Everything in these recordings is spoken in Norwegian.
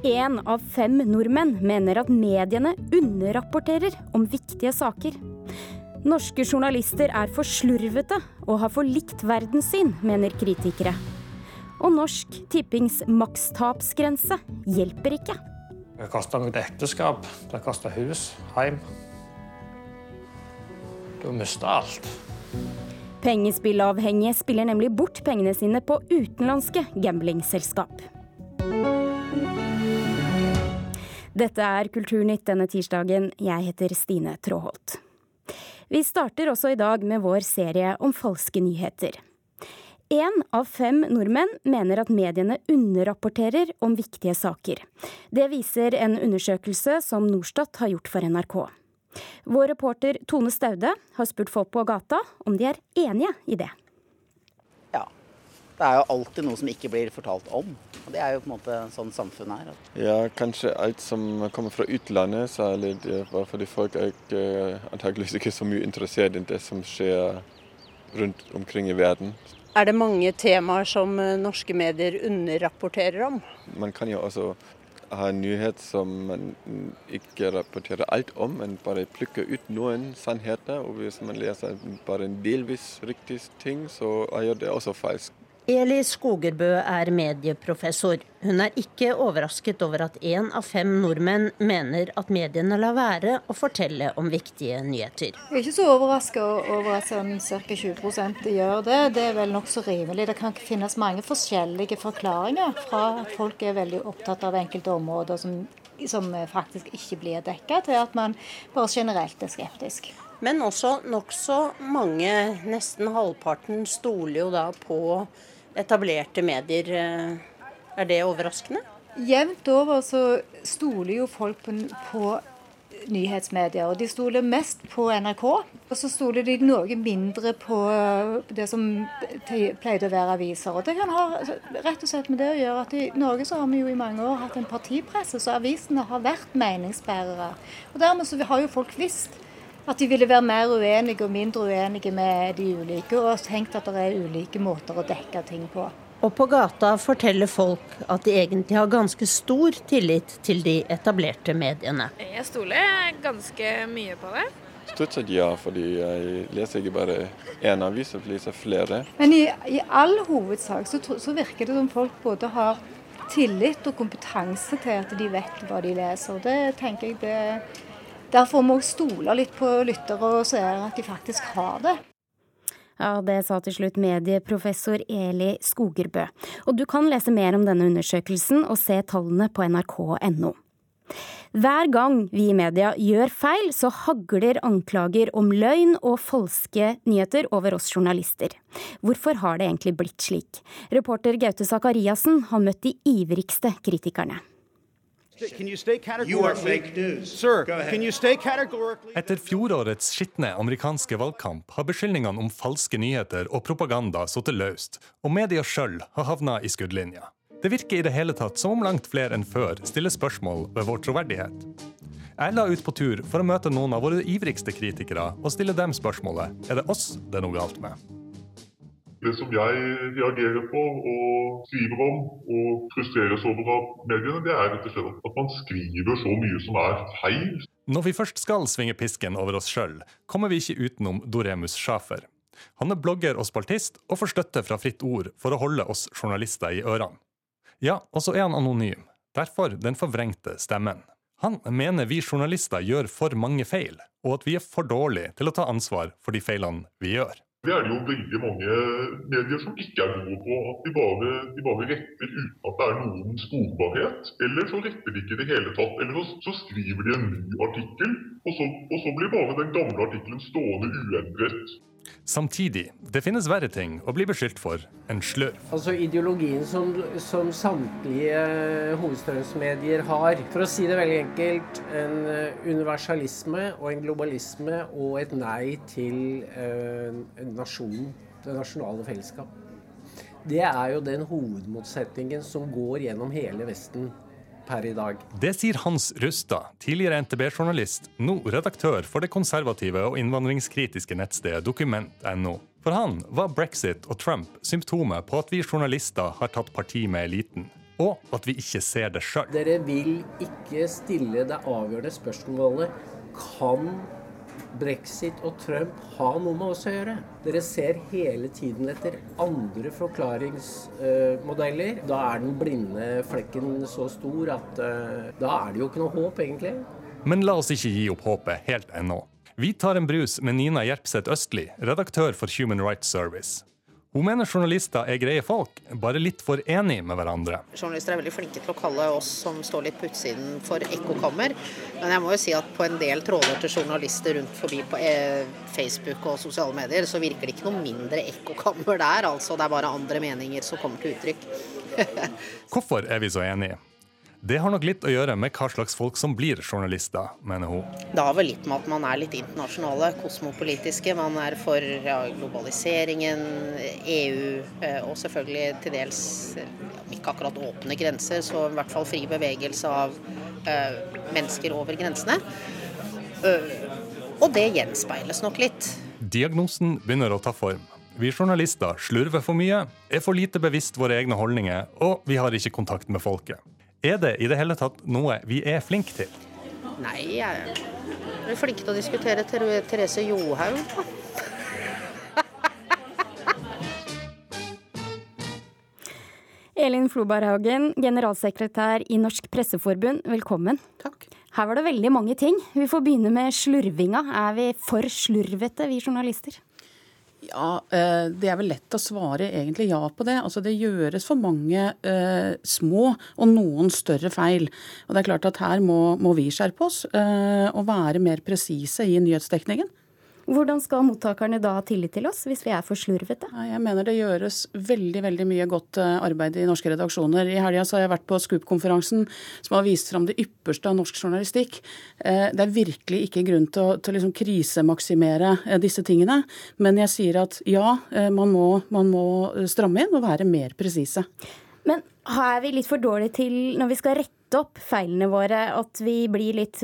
Én av fem nordmenn mener at mediene underrapporterer om viktige saker. Norske journalister er for slurvete og har for likt verdenssyn, mener kritikere. Og Norsk Tippings makstapsgrense hjelper ikke. Det koster mitt ekteskap, det koster hus, hjem. Du mister alt. Pengespillavhengige spiller nemlig bort pengene sine på utenlandske gamblingselskap. Dette er Kulturnytt denne tirsdagen. Jeg heter Stine Tråholt. Vi starter også i dag med vår serie om falske nyheter. Én av fem nordmenn mener at mediene underrapporterer om viktige saker. Det viser en undersøkelse som Norstat har gjort for NRK. Vår reporter Tone Staude har spurt folk på gata om de er enige i det. Det er jo alltid noe som ikke blir fortalt om. Og Det er jo på en måte sånn samfunnet er. Ja, kanskje alt som kommer fra utlandet, særlig fordi folk er ikke, antakeligvis ikke så mye interessert i det som skjer rundt omkring i verden. Er det mange temaer som norske medier underrapporterer om? Man kan jo også ha en nyhet som man ikke rapporterer alt om, men bare plukker ut noen sannheter. Og hvis man leser bare en delvis riktig ting, så er det også falsk. Eli Skogerbø er medieprofessor. Hun er ikke overrasket over at én av fem nordmenn mener at mediene lar være å fortelle om viktige nyheter. Jeg er ikke så overraska over at sånn ca. 20% gjør det. Det er vel nokså rimelig. Det kan finnes mange forskjellige forklaringer fra at folk er veldig opptatt av enkelte områder som, som faktisk ikke blir dekka, til at man bare generelt er skeptisk. Men også nokså mange, nesten halvparten, stoler jo da på etablerte medier. Er det overraskende? Jevnt over så stoler jo folk på, på nyhetsmedier. Og de stoler mest på NRK. Og så stoler de noe mindre på det som pleide å være aviser. Og det kan ha rett og slett med det å gjøre at i Norge så har vi jo i mange år hatt en partipresse, så avisene har vært meningsbærere. Og dermed så har jo folk visst at de ville være mer uenige og mindre uenige med de ulike, og tenkt at det er ulike måter å dekke ting på. Og på gata forteller folk at de egentlig har ganske stor tillit til de etablerte mediene. Jeg stoler ganske mye på det. Stort sett ja, fordi jeg leser ikke bare én avis, jeg leser flere. Men i, i all hovedsak så, så virker det som folk både har tillit og kompetanse til at de vet hva de leser. Det tenker jeg det Derfor må vi stole litt på lyttere og seere, at de faktisk har det. Ja, Det sa til slutt medieprofessor Eli Skogerbø. Og du kan lese mer om denne undersøkelsen og se tallene på nrk.no. Hver gang vi i media gjør feil, så hagler anklager om løgn og falske nyheter over oss journalister. Hvorfor har det egentlig blitt slik? Reporter Gaute Sakariassen har møtt de ivrigste kritikerne. Etter fjorårets skitne amerikanske valgkamp har beskyldningene om falske nyheter og propaganda sittet løst, og media sjøl har havna i skuddlinja. Det virker i det hele tatt som om langt flere enn før stiller spørsmål ved vår troverdighet. Jeg la ut på tur for å møte noen av våre ivrigste kritikere og stille dem spørsmålet er det oss det er noe galt med. Det som jeg reagerer på og skriver om og frustreres over av mediene, det er rett og slett at man skriver så mye som er feil. Når vi først skal svinge pisken over oss sjøl, kommer vi ikke utenom Doremus Schafer. Han er blogger og spaltist, og får støtte fra Fritt Ord for å holde oss journalister i ørene. Ja, og så er han anonym. Derfor den forvrengte stemmen. Han mener vi journalister gjør for mange feil, og at vi er for dårlige til å ta ansvar for de feilene vi gjør. Det er det jo veldig mange medier som ikke er gode på. At de bare, de bare retter uten at det er noen sporbarhet. Eller så retter de ikke i det hele tatt. Eller så, så skriver de en ny artikkel, og så, og så blir bare den gamle artikkelen stående uendret. Samtidig, det finnes verre ting å bli beskyldt for enn slør. Altså Ideologien som, som samtlige hovedstrømsmedier har, for å si det veldig enkelt, en universalisme og en globalisme og et nei til eh, nasjonen, det nasjonale fellesskap. Det er jo den hovedmotsetningen som går gjennom hele Vesten per i dag. Det sier Hans Rustad, tidligere NTB-journalist, nå redaktør for det konservative og innvandringskritiske nettstedet dokument.no. For han var brexit og Trump symptomet på at vi journalister har tatt parti med eliten. og at vi ikke ser det sjøl. Dere vil ikke stille det avgjørende spørsmålet kan brexit og Trump ha noe med oss å gjøre? Dere ser hele tiden etter andre forklaringsmodeller. Da er den blinde flekken så stor at uh, da er det jo ikke noe håp, egentlig. Men la oss ikke gi opp håpet helt ennå. Vi tar en brus med Nina Jerpseth Østli, redaktør for Human Rights Service. Hun mener journalister er greie folk, bare litt for enige med hverandre. Journalister er veldig flinke til å kalle oss som står litt på utsiden for ekkokammer. Men jeg må jo si at på en del tråder til journalister rundt forbi på eh, Facebook og sosiale medier, så virker det ikke noe mindre ekkokammer der. Altså det er bare andre meninger som kommer til uttrykk. Hvorfor er vi så enige? Det har nok litt å gjøre med hva slags folk som blir journalister, mener hun. Det har vel litt med at man er litt internasjonale, kosmopolitiske. Man er for ja, globaliseringen, EU eh, og selvfølgelig til dels, om ikke akkurat åpne grenser, så i hvert fall fri bevegelse av uh, mennesker over grensene. Uh, og det gjenspeiles nok litt. Diagnosen begynner å ta form. Vi journalister slurver for mye, er for lite bevisst våre egne holdninger, og vi har ikke kontakt med folket. Er det i det hele tatt noe vi er flinke til? Nei, jeg er flinke til å diskutere Therese Johaug. Elin Floberghaugen, generalsekretær i Norsk Presseforbund, velkommen. Takk. Her var det veldig mange ting. Vi får begynne med slurvinga. Er vi for slurvete, vi journalister? Ja, eh, Det er vel lett å svare egentlig ja på det. Altså Det gjøres for mange eh, små og noen større feil. Og det er klart at Her må, må vi skjerpe oss eh, og være mer presise i nyhetsdekningen. Hvordan skal mottakerne da ha tillit til oss, hvis vi er for slurvete? Jeg mener det gjøres veldig veldig mye godt eh, arbeid i norske redaksjoner. I helga har jeg vært på Scoop-konferansen som har vist fram det ypperste av norsk journalistikk. Eh, det er virkelig ikke grunn til å, til liksom krisemaksimere eh, disse tingene. Men jeg sier at ja, man må, man må stramme inn og være mer presise. Men er vi litt for dårlige til, når vi skal rette opp feilene våre, at vi blir litt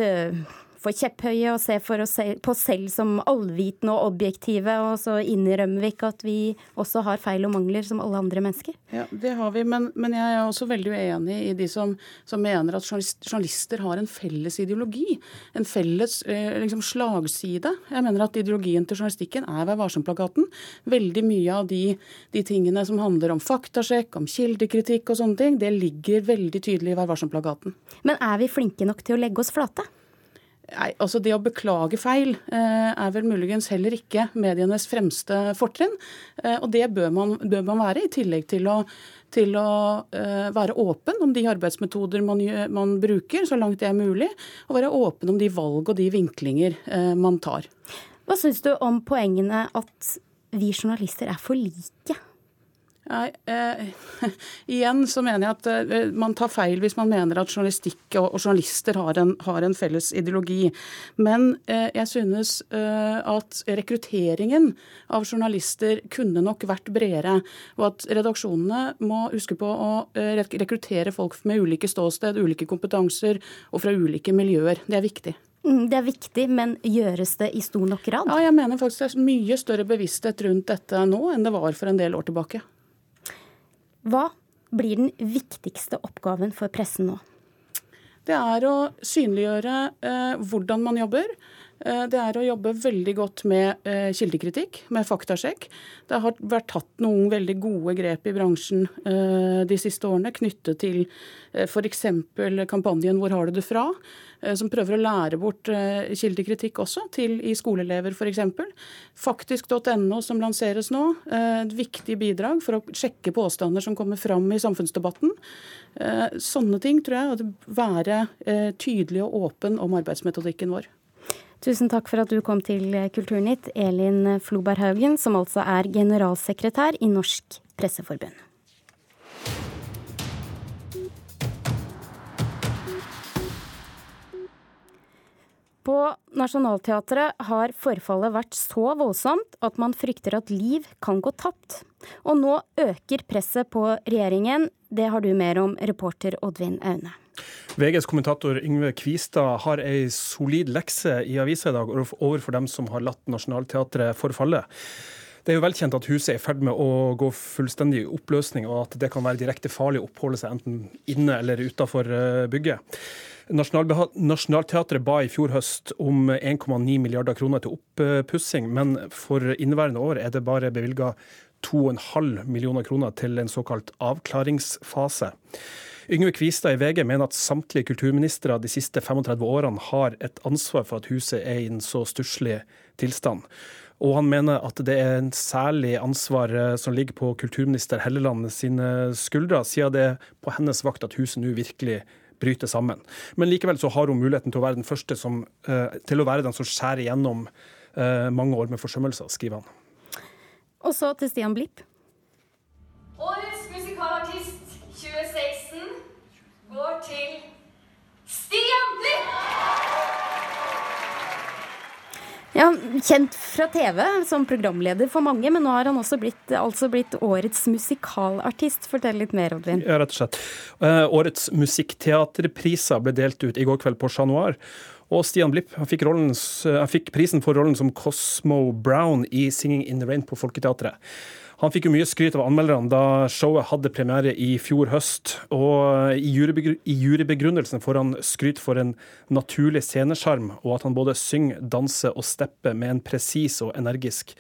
for kjepphøye og ser for oss på oss selv som allvitende og objektive, og så innrømmer vi ikke at vi også har feil og mangler som alle andre mennesker? Ja, Det har vi, men, men jeg er også veldig uenig i de som, som, mener at journalister har en felles ideologi. En felles eh, liksom, slagside. Jeg mener at ideologien til journalistikken er Vær varsom-plakaten. Veldig mye av de, de, tingene som handler om faktasjekk, om kildekritikk og sånne ting, det ligger veldig tydelig i Vær varsom-plakaten. Men er vi flinke nok til å legge oss flate? Nei, altså Det å beklage feil eh, er vel muligens heller ikke medienes fremste fortrinn. Eh, og det bør man, bør man, være, i tillegg til å, til å eh, være åpen om de arbeidsmetoder man, man, bruker, så langt det er mulig. Og være åpen om de valg og de vinklinger eh, man tar. Hva syns du om poengene at vi journalister er for like? Nei, eh, igjen så mener jeg at eh, man tar feil hvis man mener at journalistikk og, og journalister har en, har en, felles ideologi. Men eh, jeg synes eh, at rekrutteringen av journalister kunne nok vært bredere. Og at redaksjonene må huske på å eh, rekruttere folk med ulike ståsted, ulike kompetanser og fra ulike miljøer. Det er viktig. Mm, det er viktig, men gjøres det i stor nok grad? Ja, jeg mener faktisk det er mye større bevissthet rundt dette nå enn det var for en del år tilbake. Hva blir den viktigste oppgaven for pressen nå? Det er å synliggjøre eh, hvordan man jobber. Eh, det er å jobbe veldig godt med eh, kildekritikk, med faktasjekk. Det har vært tatt noen veldig gode grep i bransjen eh, de siste årene knyttet til eh, f.eks. kampanjen 'Hvor har du det fra?', som prøver å lære bort eh, kildekritikk også, til, i skoleelever f.eks. Faktisk.no som lanseres nå, eh, et viktig bidrag for å sjekke påstander som kommer fram i samfunnsdebatten. Sånne ting tror jeg at være tydelig og åpen om arbeidsmetodikken vår. Tusen takk for at du kom til Kulturnytt, Elin Floberg Haugen, som altså er generalsekretær i Norsk Presseforbund. På Nationaltheatret har forfallet vært så voldsomt at man frykter at liv kan gå tapt. Og nå øker presset på regjeringen. Det har du mer om, reporter Oddvin Aune. VGs kommentator Yngve Kvistad har ei solid lekse i avisa i dag overfor dem som har latt Nationaltheatret forfalle. Det er jo velkjent at huset er i ferd med å gå fullstendig i oppløsning, og at det kan være direkte farlig å oppholde seg enten inne eller utafor bygget. Nationaltheatret ba i fjor høst om 1,9 milliarder kroner til oppussing, men for inneværende år er det bare bevilga 2,5 millioner kroner til en såkalt avklaringsfase. Yngve Kvistad i VG mener at samtlige kulturministre de siste 35 årene har et ansvar for at huset er i en så stusslig tilstand. Og han mener at det er en særlig ansvar eh, som ligger på kulturminister Helleland sine skuldre, siden det er på hennes vakt at huset nå virkelig bryter sammen. Men likevel så har hun muligheten til å være den første som, eh, til å være den som skjærer gjennom eh, mange år med forsømmelser, skriver han. Og så til Stian Blipp. Årets musikalartist 2016 går til Stian Blipp! Ja, Kjent fra TV som programleder for mange, men nå har han også blitt, altså blitt årets musikalartist. Fortell litt mer, Oddvin. Ja, rett og slett. Uh, årets musikkteaterpriser ble delt ut i går kveld på Chat Noir. Og Stian Blipp han fikk, rollen, han fikk, prisen for rollen som Cosmo Brown i 'Singing in the Rain' på Folketeatret. Han fikk jo mye skryt av anmelderne da showet hadde premiere i fjor høst. Og i, jurybegrunnelsen får han skryt for en naturlig scenesjarm, og at han både synger, danser og stepper med en presis og energisk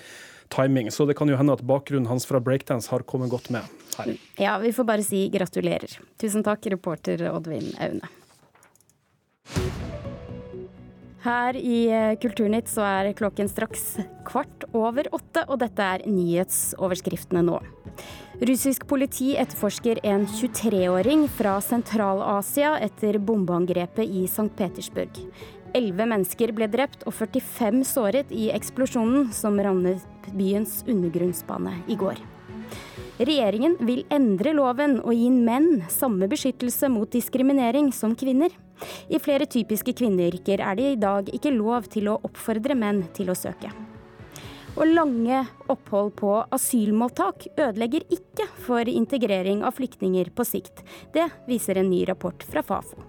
timing. Så det kan jo hende at bakgrunnen hans fra breakdance har kommet godt med her. Ja, vi får bare si gratulerer. Tusen takk, reporter Oddvin Aune. Her i eh, Kulturnytt så er klokken straks kvart over åtte, og dette er nyhetsoverskriftene nå. Russisk politi etterforsker en 23-åring fra Sentral-Asia etter bombeangrepet i St. Petersburg. Elleve mennesker ble drept og 45 såret i eksplosjonen som rammet byens undergrunnsbane i går. Regjeringen vil endre loven og gi menn samme beskyttelse mot diskriminering som kvinner. I flere typiske kvinneyrker er det i dag ikke lov til å oppfordre menn til å søke. Og lange opphold på asylmottak ødelegger ikke for integrering av flyktninger på sikt. Det viser en ny rapport fra Fafo.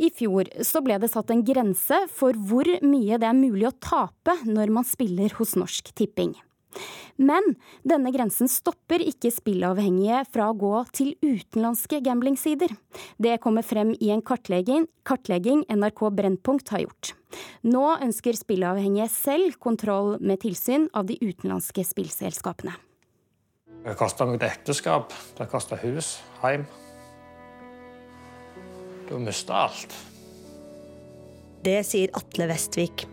I fjor så ble det satt en grense for hvor mye det er mulig å tape når man spiller hos Norsk Tipping. Men denne grensen stopper ikke spillavhengige fra å gå til utenlandske gamblingsider. Det kommer frem i en kartlegging, kartlegging NRK Brennpunkt har gjort. Nå ønsker spillavhengige selv kontroll med tilsyn av de utenlandske spillselskapene. Det koster noe ekteskap, det kosta hus, heim. Du mister alt. Det sier Atle Vestvik.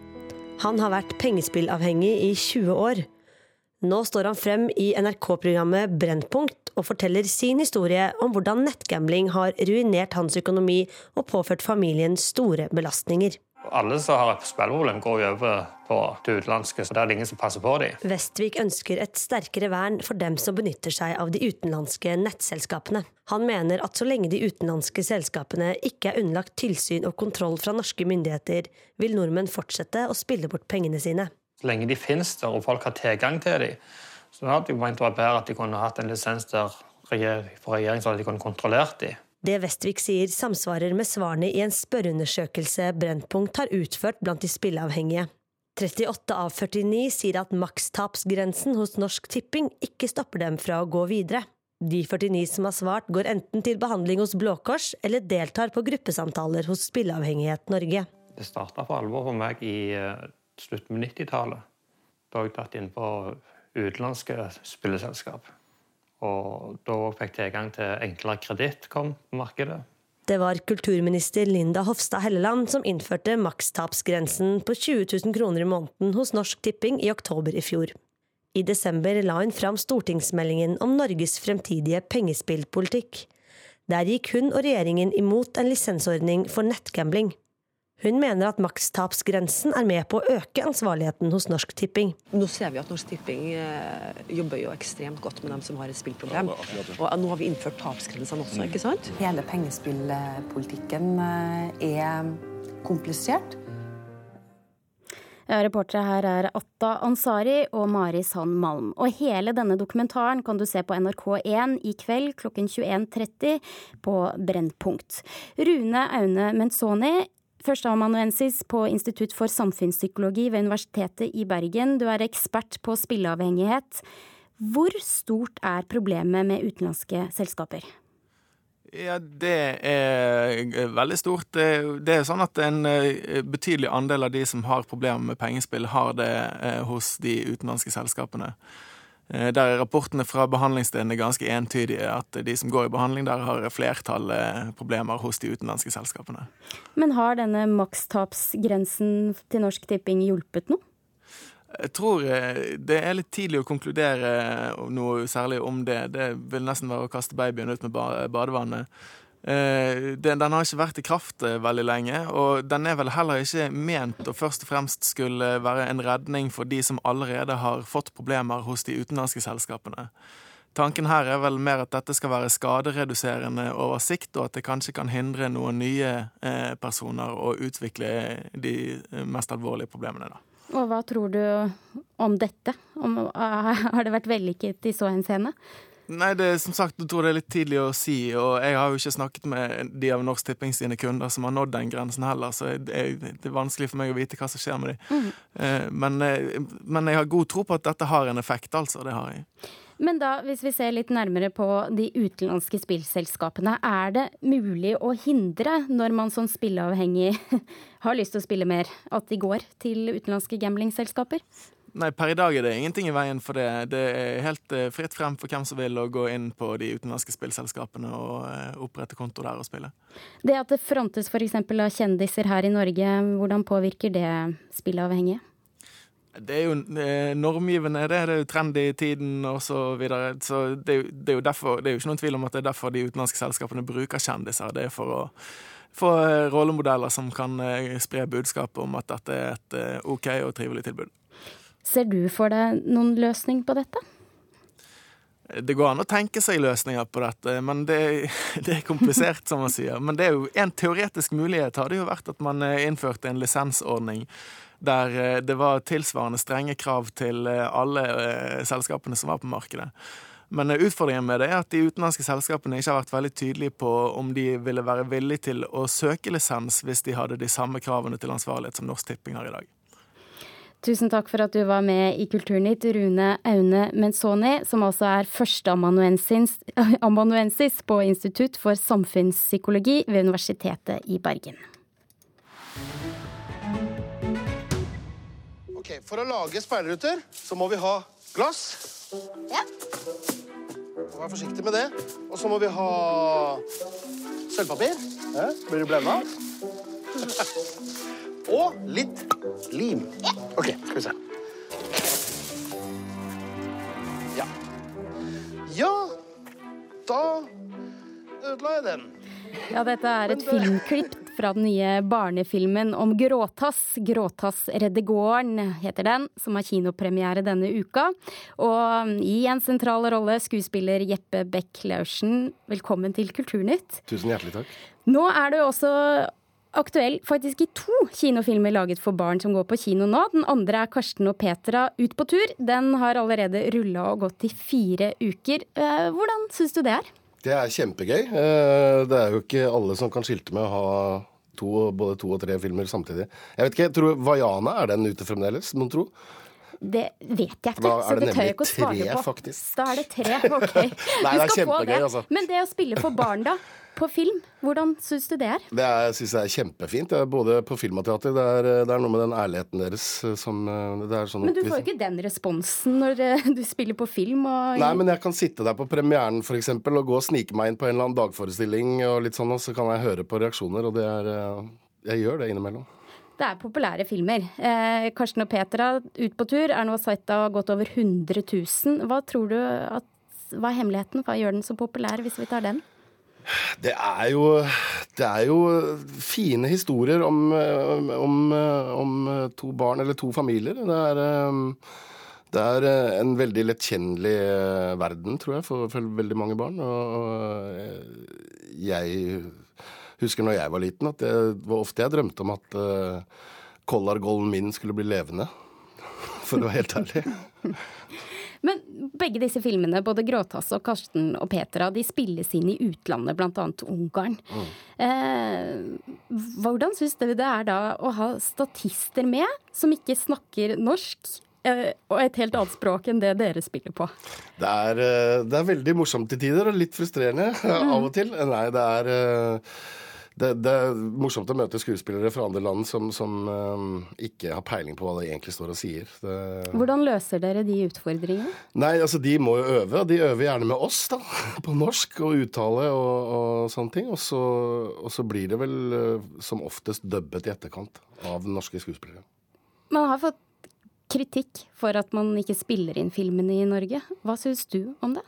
Han har vært pengespillavhengig i 20 år. Nå står han frem i NRK-programmet Brennpunkt og forteller sin historie om hvordan nettgambling har ruinert hans økonomi og påført familien store belastninger. Alle som har et spilleproblem, går jo over på det utenlandske, så det er ingen som passer på dem. Vestvik ønsker et sterkere vern for dem som benytter seg av de utenlandske nettselskapene. Han mener at så lenge de utenlandske selskapene ikke er underlagt tilsyn og kontroll fra norske myndigheter, vil nordmenn fortsette å spille bort pengene sine. Så lenge de finnes der og folk har tilgang til dem, så hadde jeg ment det bedre at de kunne hatt en lisens der for regjeringen så de kunne kontrollert dem. Det Vestvik sier samsvarer med svarene i en spørreundersøkelse Brennpunkt har utført blant de spilleavhengige. 38 av 49 sier at makstapsgrensen hos Norsk Tipping ikke stopper dem fra å gå videre. De 49 som har svart, går enten til behandling hos Blå Kors eller deltar på gruppesamtaler hos Spilleavhengighet Norge. Det starta for alvor for meg i uh, slutten av 90-tallet. Da har jeg tatt inn på utenlandske spilleselskap. Og da fikk tilgang til enklere kreditt kom på markedet. Det var kulturminister Linda Hofstad Helleland som innførte makstapsgrensen på 20 000 kroner i måneden hos Norsk Tipping i oktober i fjor. I desember la hun fram stortingsmeldingen om Norges fremtidige pengespillpolitikk. Der gikk hun og regjeringen imot en lisensordning for nettgambling. Hun mener at makstapsgrensen er med på å øke ansvarligheten hos Norsk Tipping. Nå ser vi at Norsk Tipping eh, jobber jo ekstremt godt med dem som har et spillproblem. Og nå har vi innført tapsgrensene også, ikke sant? Hele pengespillpolitikken eh, er komplisert. Ja, Reportere her er Atta Ansari og Mari Sand Malm. Og hele denne dokumentaren kan du se på NRK1 i kveld klokken 21.30 på Brennpunkt. Rune Aune Menzoni førsteamanuensis på Institutt for samfunnspsykologi ved Universitetet i Bergen. Du er ekspert på spilleavhengighet. Hvor stort er problemet med utenlandske selskaper? Ja, Det er veldig stort. Det er sånn at en eh, betydelig andel av de som har problemer med pengespill, har det eh, hos de utenlandske selskapene. Eh, der er rapportene fra behandlingsstedene ganske entydige. At de som går i behandling der, har flertallet problemer hos de utenlandske selskapene. Men har denne makstapsgrensen til Norsk Tipping hjulpet noe? Jeg tror eh, det er litt tidlig å konkludere noe særlig om det. Det vil nesten være å kaste babyen ut med badevannet. Eh, den, har ikke vært i kraft eh, veldig lenge, og den er vel heller ikke ment å først og fremst skulle være en redning for de som allerede har fått problemer hos de utenlandske selskapene. Tanken her er vel mer at dette skal være skadereduserende over sikt, og at det kanskje kan hindre noen nye personer å utvikle de mest alvorlige problemene. da. Og hva tror du om dette? Om, har det vært vellykket i så henseende? Nei, det, som sagt, jeg tror det er litt tidlig å si. Og jeg har jo ikke snakket med de av Norsk Tipping sine kunder som har nådd den grensen heller, så det, det er vanskelig for meg å vite hva som skjer med dem. Mm. Eh, men, eh, men, jeg har god tro på at dette har en effekt, altså. Det har jeg. Men da, hvis vi ser litt nærmere på de utenlandske spillselskapene, er det mulig å hindre, når man som spilleavhengig har lyst til å spille mer, at de går til utenlandske gamblingselskaper? Nei, per i dag er det ingenting i veien for det. Det er helt uh, fritt frem for hvem som vil å gå inn på de utenlandske spillselskapene og uh, opprette konto der og spille. Det at det frontes f.eks. av kjendiser her i Norge, hvordan påvirker det spilleavhengige? Det er jo eh, normgivende, det. Det er jo trendy i tiden og så videre. Så det det er jo derfor, det er jo ikke noen tvil om at det er derfor de utenlandske selskapene bruker kjendiser. Det er for å få eh, rollemodeller som kan eh, spre budskapet om at dette er et OK og trivelig tilbud. Ser du for deg noen løsning på dette? Det går an å tenke seg løsninger på dette, men det, det, er komplisert, som man sier. Men det er jo en teoretisk mulighet hadde jo vært at man innførte en lisensordning der eh, det var tilsvarende strenge krav til eh, alle eh, selskapene som var på markedet. Men utfordringen med det er at de utenlandske selskapene ikke har vært veldig tydelige på om de ville være villige til å søke lisens hvis de hadde de samme kravene til ansvarlighet som Norsk Tipping har i dag. Tusen takk for at du var med i Kulturnytt, Rune Aune Menzoni, som altså er førsteamanuensis på Institutt for samfunnspsykologi ved Universitetet i Bergen. Ok, For å lage speilruter så må vi ha glass. Ja. Vær forsiktig med det. Og så må vi ha sølvpapir. Ja. Blir du blenda? Og litt lim. OK, skal vi se. Ja. Ja, da ødela jeg den. Ja, dette er et filmklipp fra den nye barnefilmen om Gråtass. 'Gråtass redder gården' heter den, som har kinopremiere denne uka. Og i en sentral rolle skuespiller Jeppe Beck Laursen, velkommen til Kulturnytt. Tusen hjertelig takk. Nå er du også aktuell faktisk i to kinofilmer laget for barn som går på kino nå. Den andre er 'Karsten og Petra ut på tur'. Den har allerede rulla og gått i fire uker. Eh, hvordan syns du det er? Det er kjempegøy. Eh, det er jo ikke alle som kan skilte med å ha to, både to og tre filmer samtidig. Jeg vet ikke, jeg tror Vaiana, er den ute fremdeles, mon tro? Det vet jeg ikke, så det tør jeg ikke å svare tre, på. Faktisk. Da er det tre, OK. Nei, det er kjempegøy, altså. Men det å spille for barn, da? På film. Hvordan syns du det er? Det syns jeg er kjempefint. Det er både på film og teater. Det er, det er, noe med den ærligheten deres eh, som eh, sånn Men du får jo ikke den responsen når eh, du spiller på film og Nei, men jeg kan sitte der på premieren f.eks. og gå og snike meg inn på en eller annen dagforestilling og litt sånn, og så kan jeg høre på reaksjoner, og det er Jeg gjør det innimellom. Det er populære filmer. Eh, Karsten og Petra ut på tur er nå sett av godt over 100 000. Hva tror du at, hva er hemmeligheten? Hva gjør den så populær, hvis vi tar den? Det er jo, det er jo fine historier om, om, om, to barn, eller to familier. Det er, det er en veldig lettkjennelig verden, tror jeg, for, for veldig mange barn. Og jeg husker når jeg var liten, at det var ofte jeg drømte om at kollargollen min skulle bli levende. For å være helt ærlig. Men begge disse filmene, både 'Gråtass' og 'Karsten og Petra', de spilles inn i utlandet, bl.a. Ungarn. Mm. Eh, hvordan syns dere det er da å ha statister med som ikke snakker norsk? Eh, og et helt annet språk enn det dere spiller på. Det er, eh, det er veldig morsomt til tider, og litt frustrerende mm. av og til. Nei, det er eh, det, det, er morsomt å møte skuespillere fra andre land som, som um, ikke har peiling på hva de egentlig står og sier. Det... Hvordan løser dere de utfordringene? Nei, altså De må jo øve. De øver gjerne med oss, da. På norsk og uttale og, og sånne ting. Og så, og så, blir det vel uh, som oftest dubbet i etterkant av norske skuespillere. Man har fått kritikk for at man ikke spiller inn filmene i Norge. Hva syns du om det?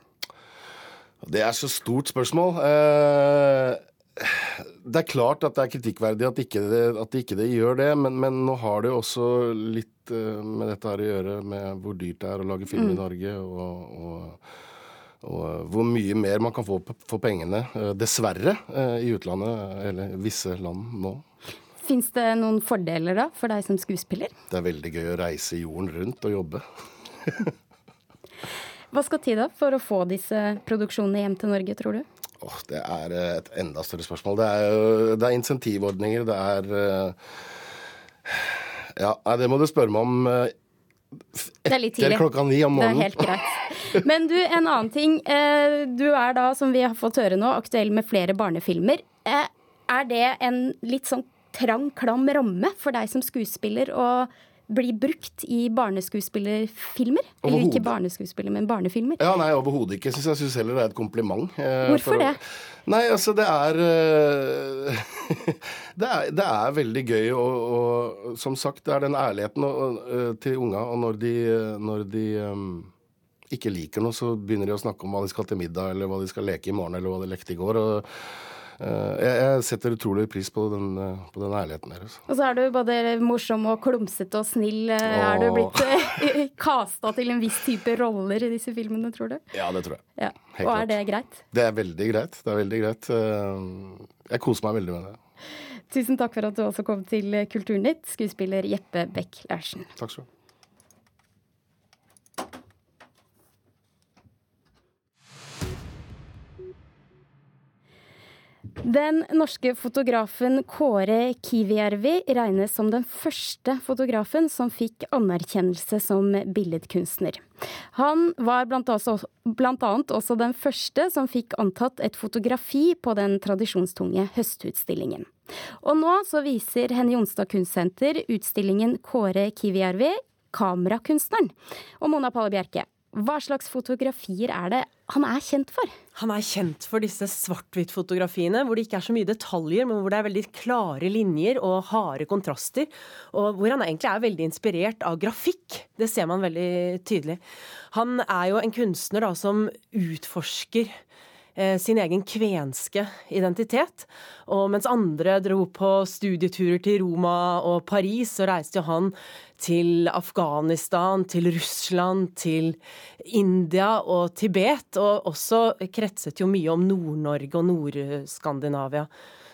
Det er så stort spørsmål. Eh, det er klart at det er kritikkverdig at ikke det, at ikke det gjør det, men, men, nå har det jo også litt uh, med dette her å gjøre, med hvor dyrt det er å lage film mm. i Norge, og, og, og, hvor mye mer man kan få for pengene, uh, dessverre, i utlandet, eller visse land nå. Fins det noen fordeler da, for deg som skuespiller? Det er veldig gøy å reise jorden rundt og jobbe. Hva skal til da for å få disse produksjonene hjem til Norge, tror du? Oh, det er eh, et enda større spørsmål. Det er, det er insentivordninger, det er eh, Ja, det må du spørre meg om eh, etter klokka ni om morgenen. Det er helt greit. Men du, en annen ting. Du er da, som vi har fått høre nå, aktuell med flere barnefilmer. Er det en litt sånn trang, klam ramme for deg som skuespiller å blir brukt i barneskuespillerfilmer. Eller ikke barneskuespiller, men barnefilmer. Ja, Nei, overhodet ikke. Synes jeg syns heller det er et kompliment. Eh, Hvorfor for, det? Nei, altså det er, uh, det er det er, veldig gøy og, og, som sagt, det er den ærligheten og, uh, til unga. Og når de, når de um, ikke liker noe, så begynner de å snakke om hva de skal til middag, eller hva de skal leke i morgen, eller hva de lekte i går. og Eh, jeg setter utrolig pris på den, eh, på den ærligheten deres. Og så er du både morsom og klumsete og snill. Åh. Eh, er du blitt kasta til en viss type roller i disse filmene, tror du? Ja, det tror jeg. Ja. og er det greit? Det er veldig greit. Det er veldig greit. Jeg koser meg veldig med det. Tusen takk for at du også kom til Kulturnytt, skuespiller Jeppe Beck Larsen. Takk skal du ha. Den norske fotografen Kåre Kivijärvi regnes som den første fotografen som fikk anerkjennelse som billedkunstner. Han var blant, annet også den første som fikk antatt et fotografi på den tradisjonstunge høstutstillingen. Og nå så viser Henny Jonstad Kunstsenter utstillingen Kåre Kivijärvi, kamerakunstneren. Og Mona Palle Bjerke, hva slags fotografier er det han er kjent for? Han er kjent for disse svart-hvitt-fotografiene, hvor det ikke er så mye detaljer, men hvor det er veldig klare linjer og harde kontraster. Og hvor han egentlig er veldig inspirert av grafikk. Det ser man veldig tydelig. Han er jo en kunstner da, som utforsker sin egen kvenske identitet. Og mens andre dro på studieturer til Roma og Paris, så reiste jo han til Afghanistan, til Russland, til India og Tibet. Og også kretset jo mye om Nord-Norge og Nord-Skandinavia.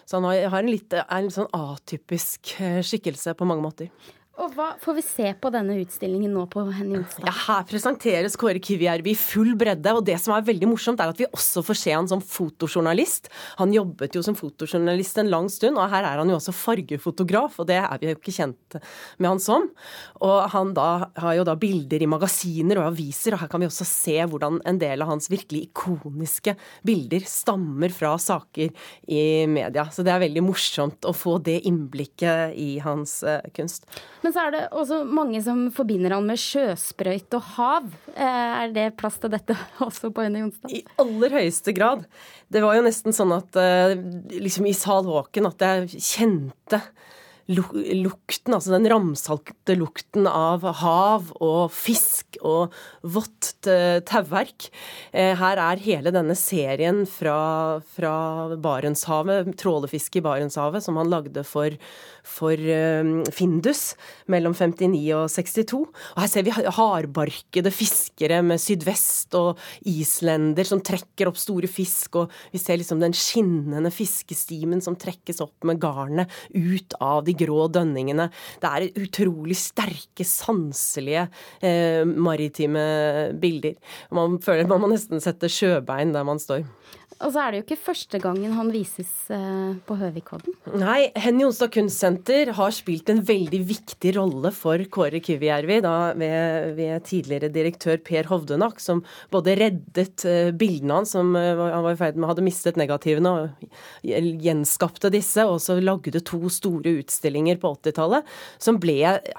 Så han har en litt, en sånn atypisk eh, skikkelse på mange måter. Og hva får vi se på denne utstillingen nå på Henny Jonstad? Ja, her presenteres Kåre Kivijärvi i full bredde, og det som er veldig morsomt, er at vi også får se han som fotojournalist. Han jobbet jo som fotojournalist en lang stund, og her er han jo også fargefotograf, og det er vi jo ikke kjent med han som. Og han da har jo da bilder i magasiner og aviser, og her kan vi også se hvordan en del av hans virkelig ikoniske bilder stammer fra saker i media. Så det er veldig morsomt å få det innblikket i hans uh, kunst. Men så er det også mange som forbinder han med sjøsprøyt og hav. Eh, er det plass til dette også på Øyne Jonstad? I aller høyeste grad. Det var jo nesten sånn at eh, liksom i Sal Håken at jeg kjente lukten, altså den ramsalte lukten av hav og fisk og vått tauverk. Eh, her er hele denne serien fra, fra Barentshavet, trålefiske i Barentshavet, som han lagde for for um, Findus mellom 59 og 62. Og her ser vi hardbarkede fiskere med sydvest og islender som trekker opp store fisk, og vi ser liksom den skinnende fiskestimen som trekkes opp med garnet ut av de de grå dønningene. Det er utrolig sterke, sanselige eh, maritime bilder. Man føler man må nesten sette sjøbein der man står. Og så er det jo ikke første gangen han vises eh, på Høvikodden. Nei, Henny Jonstad Kunstsenter har spilt en veldig viktig rolle for Kåre Kivijärvi ved, ved, tidligere direktør Per Hovdenak, som både reddet uh, bildene hans, som uh, han var i ferd med hadde mistet negativene, og gjenskapte disse, og så lagde to store utstillinger på 80-tallet, som ble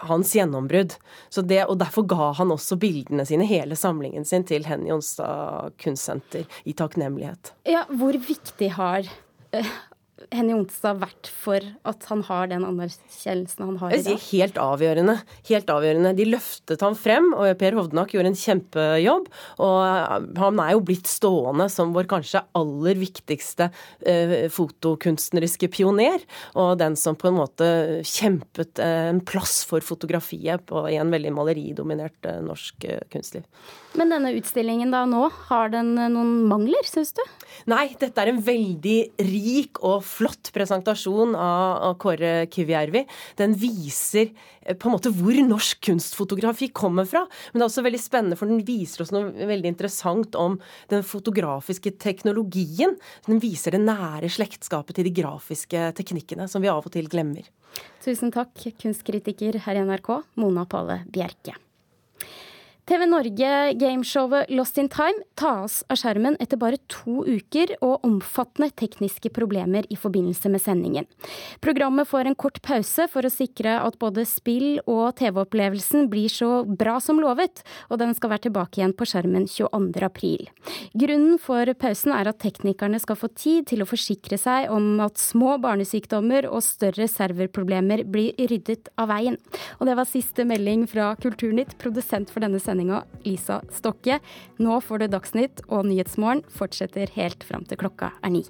hans gjennombrudd. Og derfor ga han også bildene sine, hele samlingen sin, til Henny Jonstad Kunstsenter i takknemlighet. Ja, hvor viktig har uh, Henny Jonstad vært for at han har den anerkjennelsen han har i dag? Helt avgjørende. Helt avgjørende. De løftet ham frem, og Per Hovdenak gjorde en kjempejobb. Og han er jo blitt stående som vår kanskje aller viktigste eh, fotokunstneriske pioner. Og den som på en måte kjempet eh, en plass for fotografiet på, i en veldig maleridominert eh, norsk eh, kunstliv. Men denne utstillingen da nå, har den eh, noen mangler, syns du? Nei, dette er en veldig rik og flott presentasjon av, Kåre Kivjärvi. Den viser eh, på en måte hvor norsk kunstfotografi kommer fra. Men det er også veldig spennende, for den viser oss noe veldig interessant om den fotografiske teknologien. Den viser det nære slektskapet til de grafiske teknikkene, som vi av og til glemmer. Tusen takk, kunstkritiker her i NRK, Mona Palle Bjerke. TV Norge gameshowet Lost in Time tas av skjermen etter bare to uker og omfattende tekniske problemer i forbindelse med sendingen. Programmet får en kort pause for å sikre at både spill og TV-opplevelsen blir så bra som lovet, og den skal være tilbake igjen på skjermen 22.4. Grunnen for pausen er at teknikerne skal få tid til å forsikre seg om at små barnesykdommer og større serverproblemer blir ryddet av veien. Og det var siste melding fra Kulturnytt, produsent for denne sendingen sendinga Lisa Stokke. Nå får du Dagsnytt, og Nyhetsmorgen fortsetter helt fram til klokka er ni.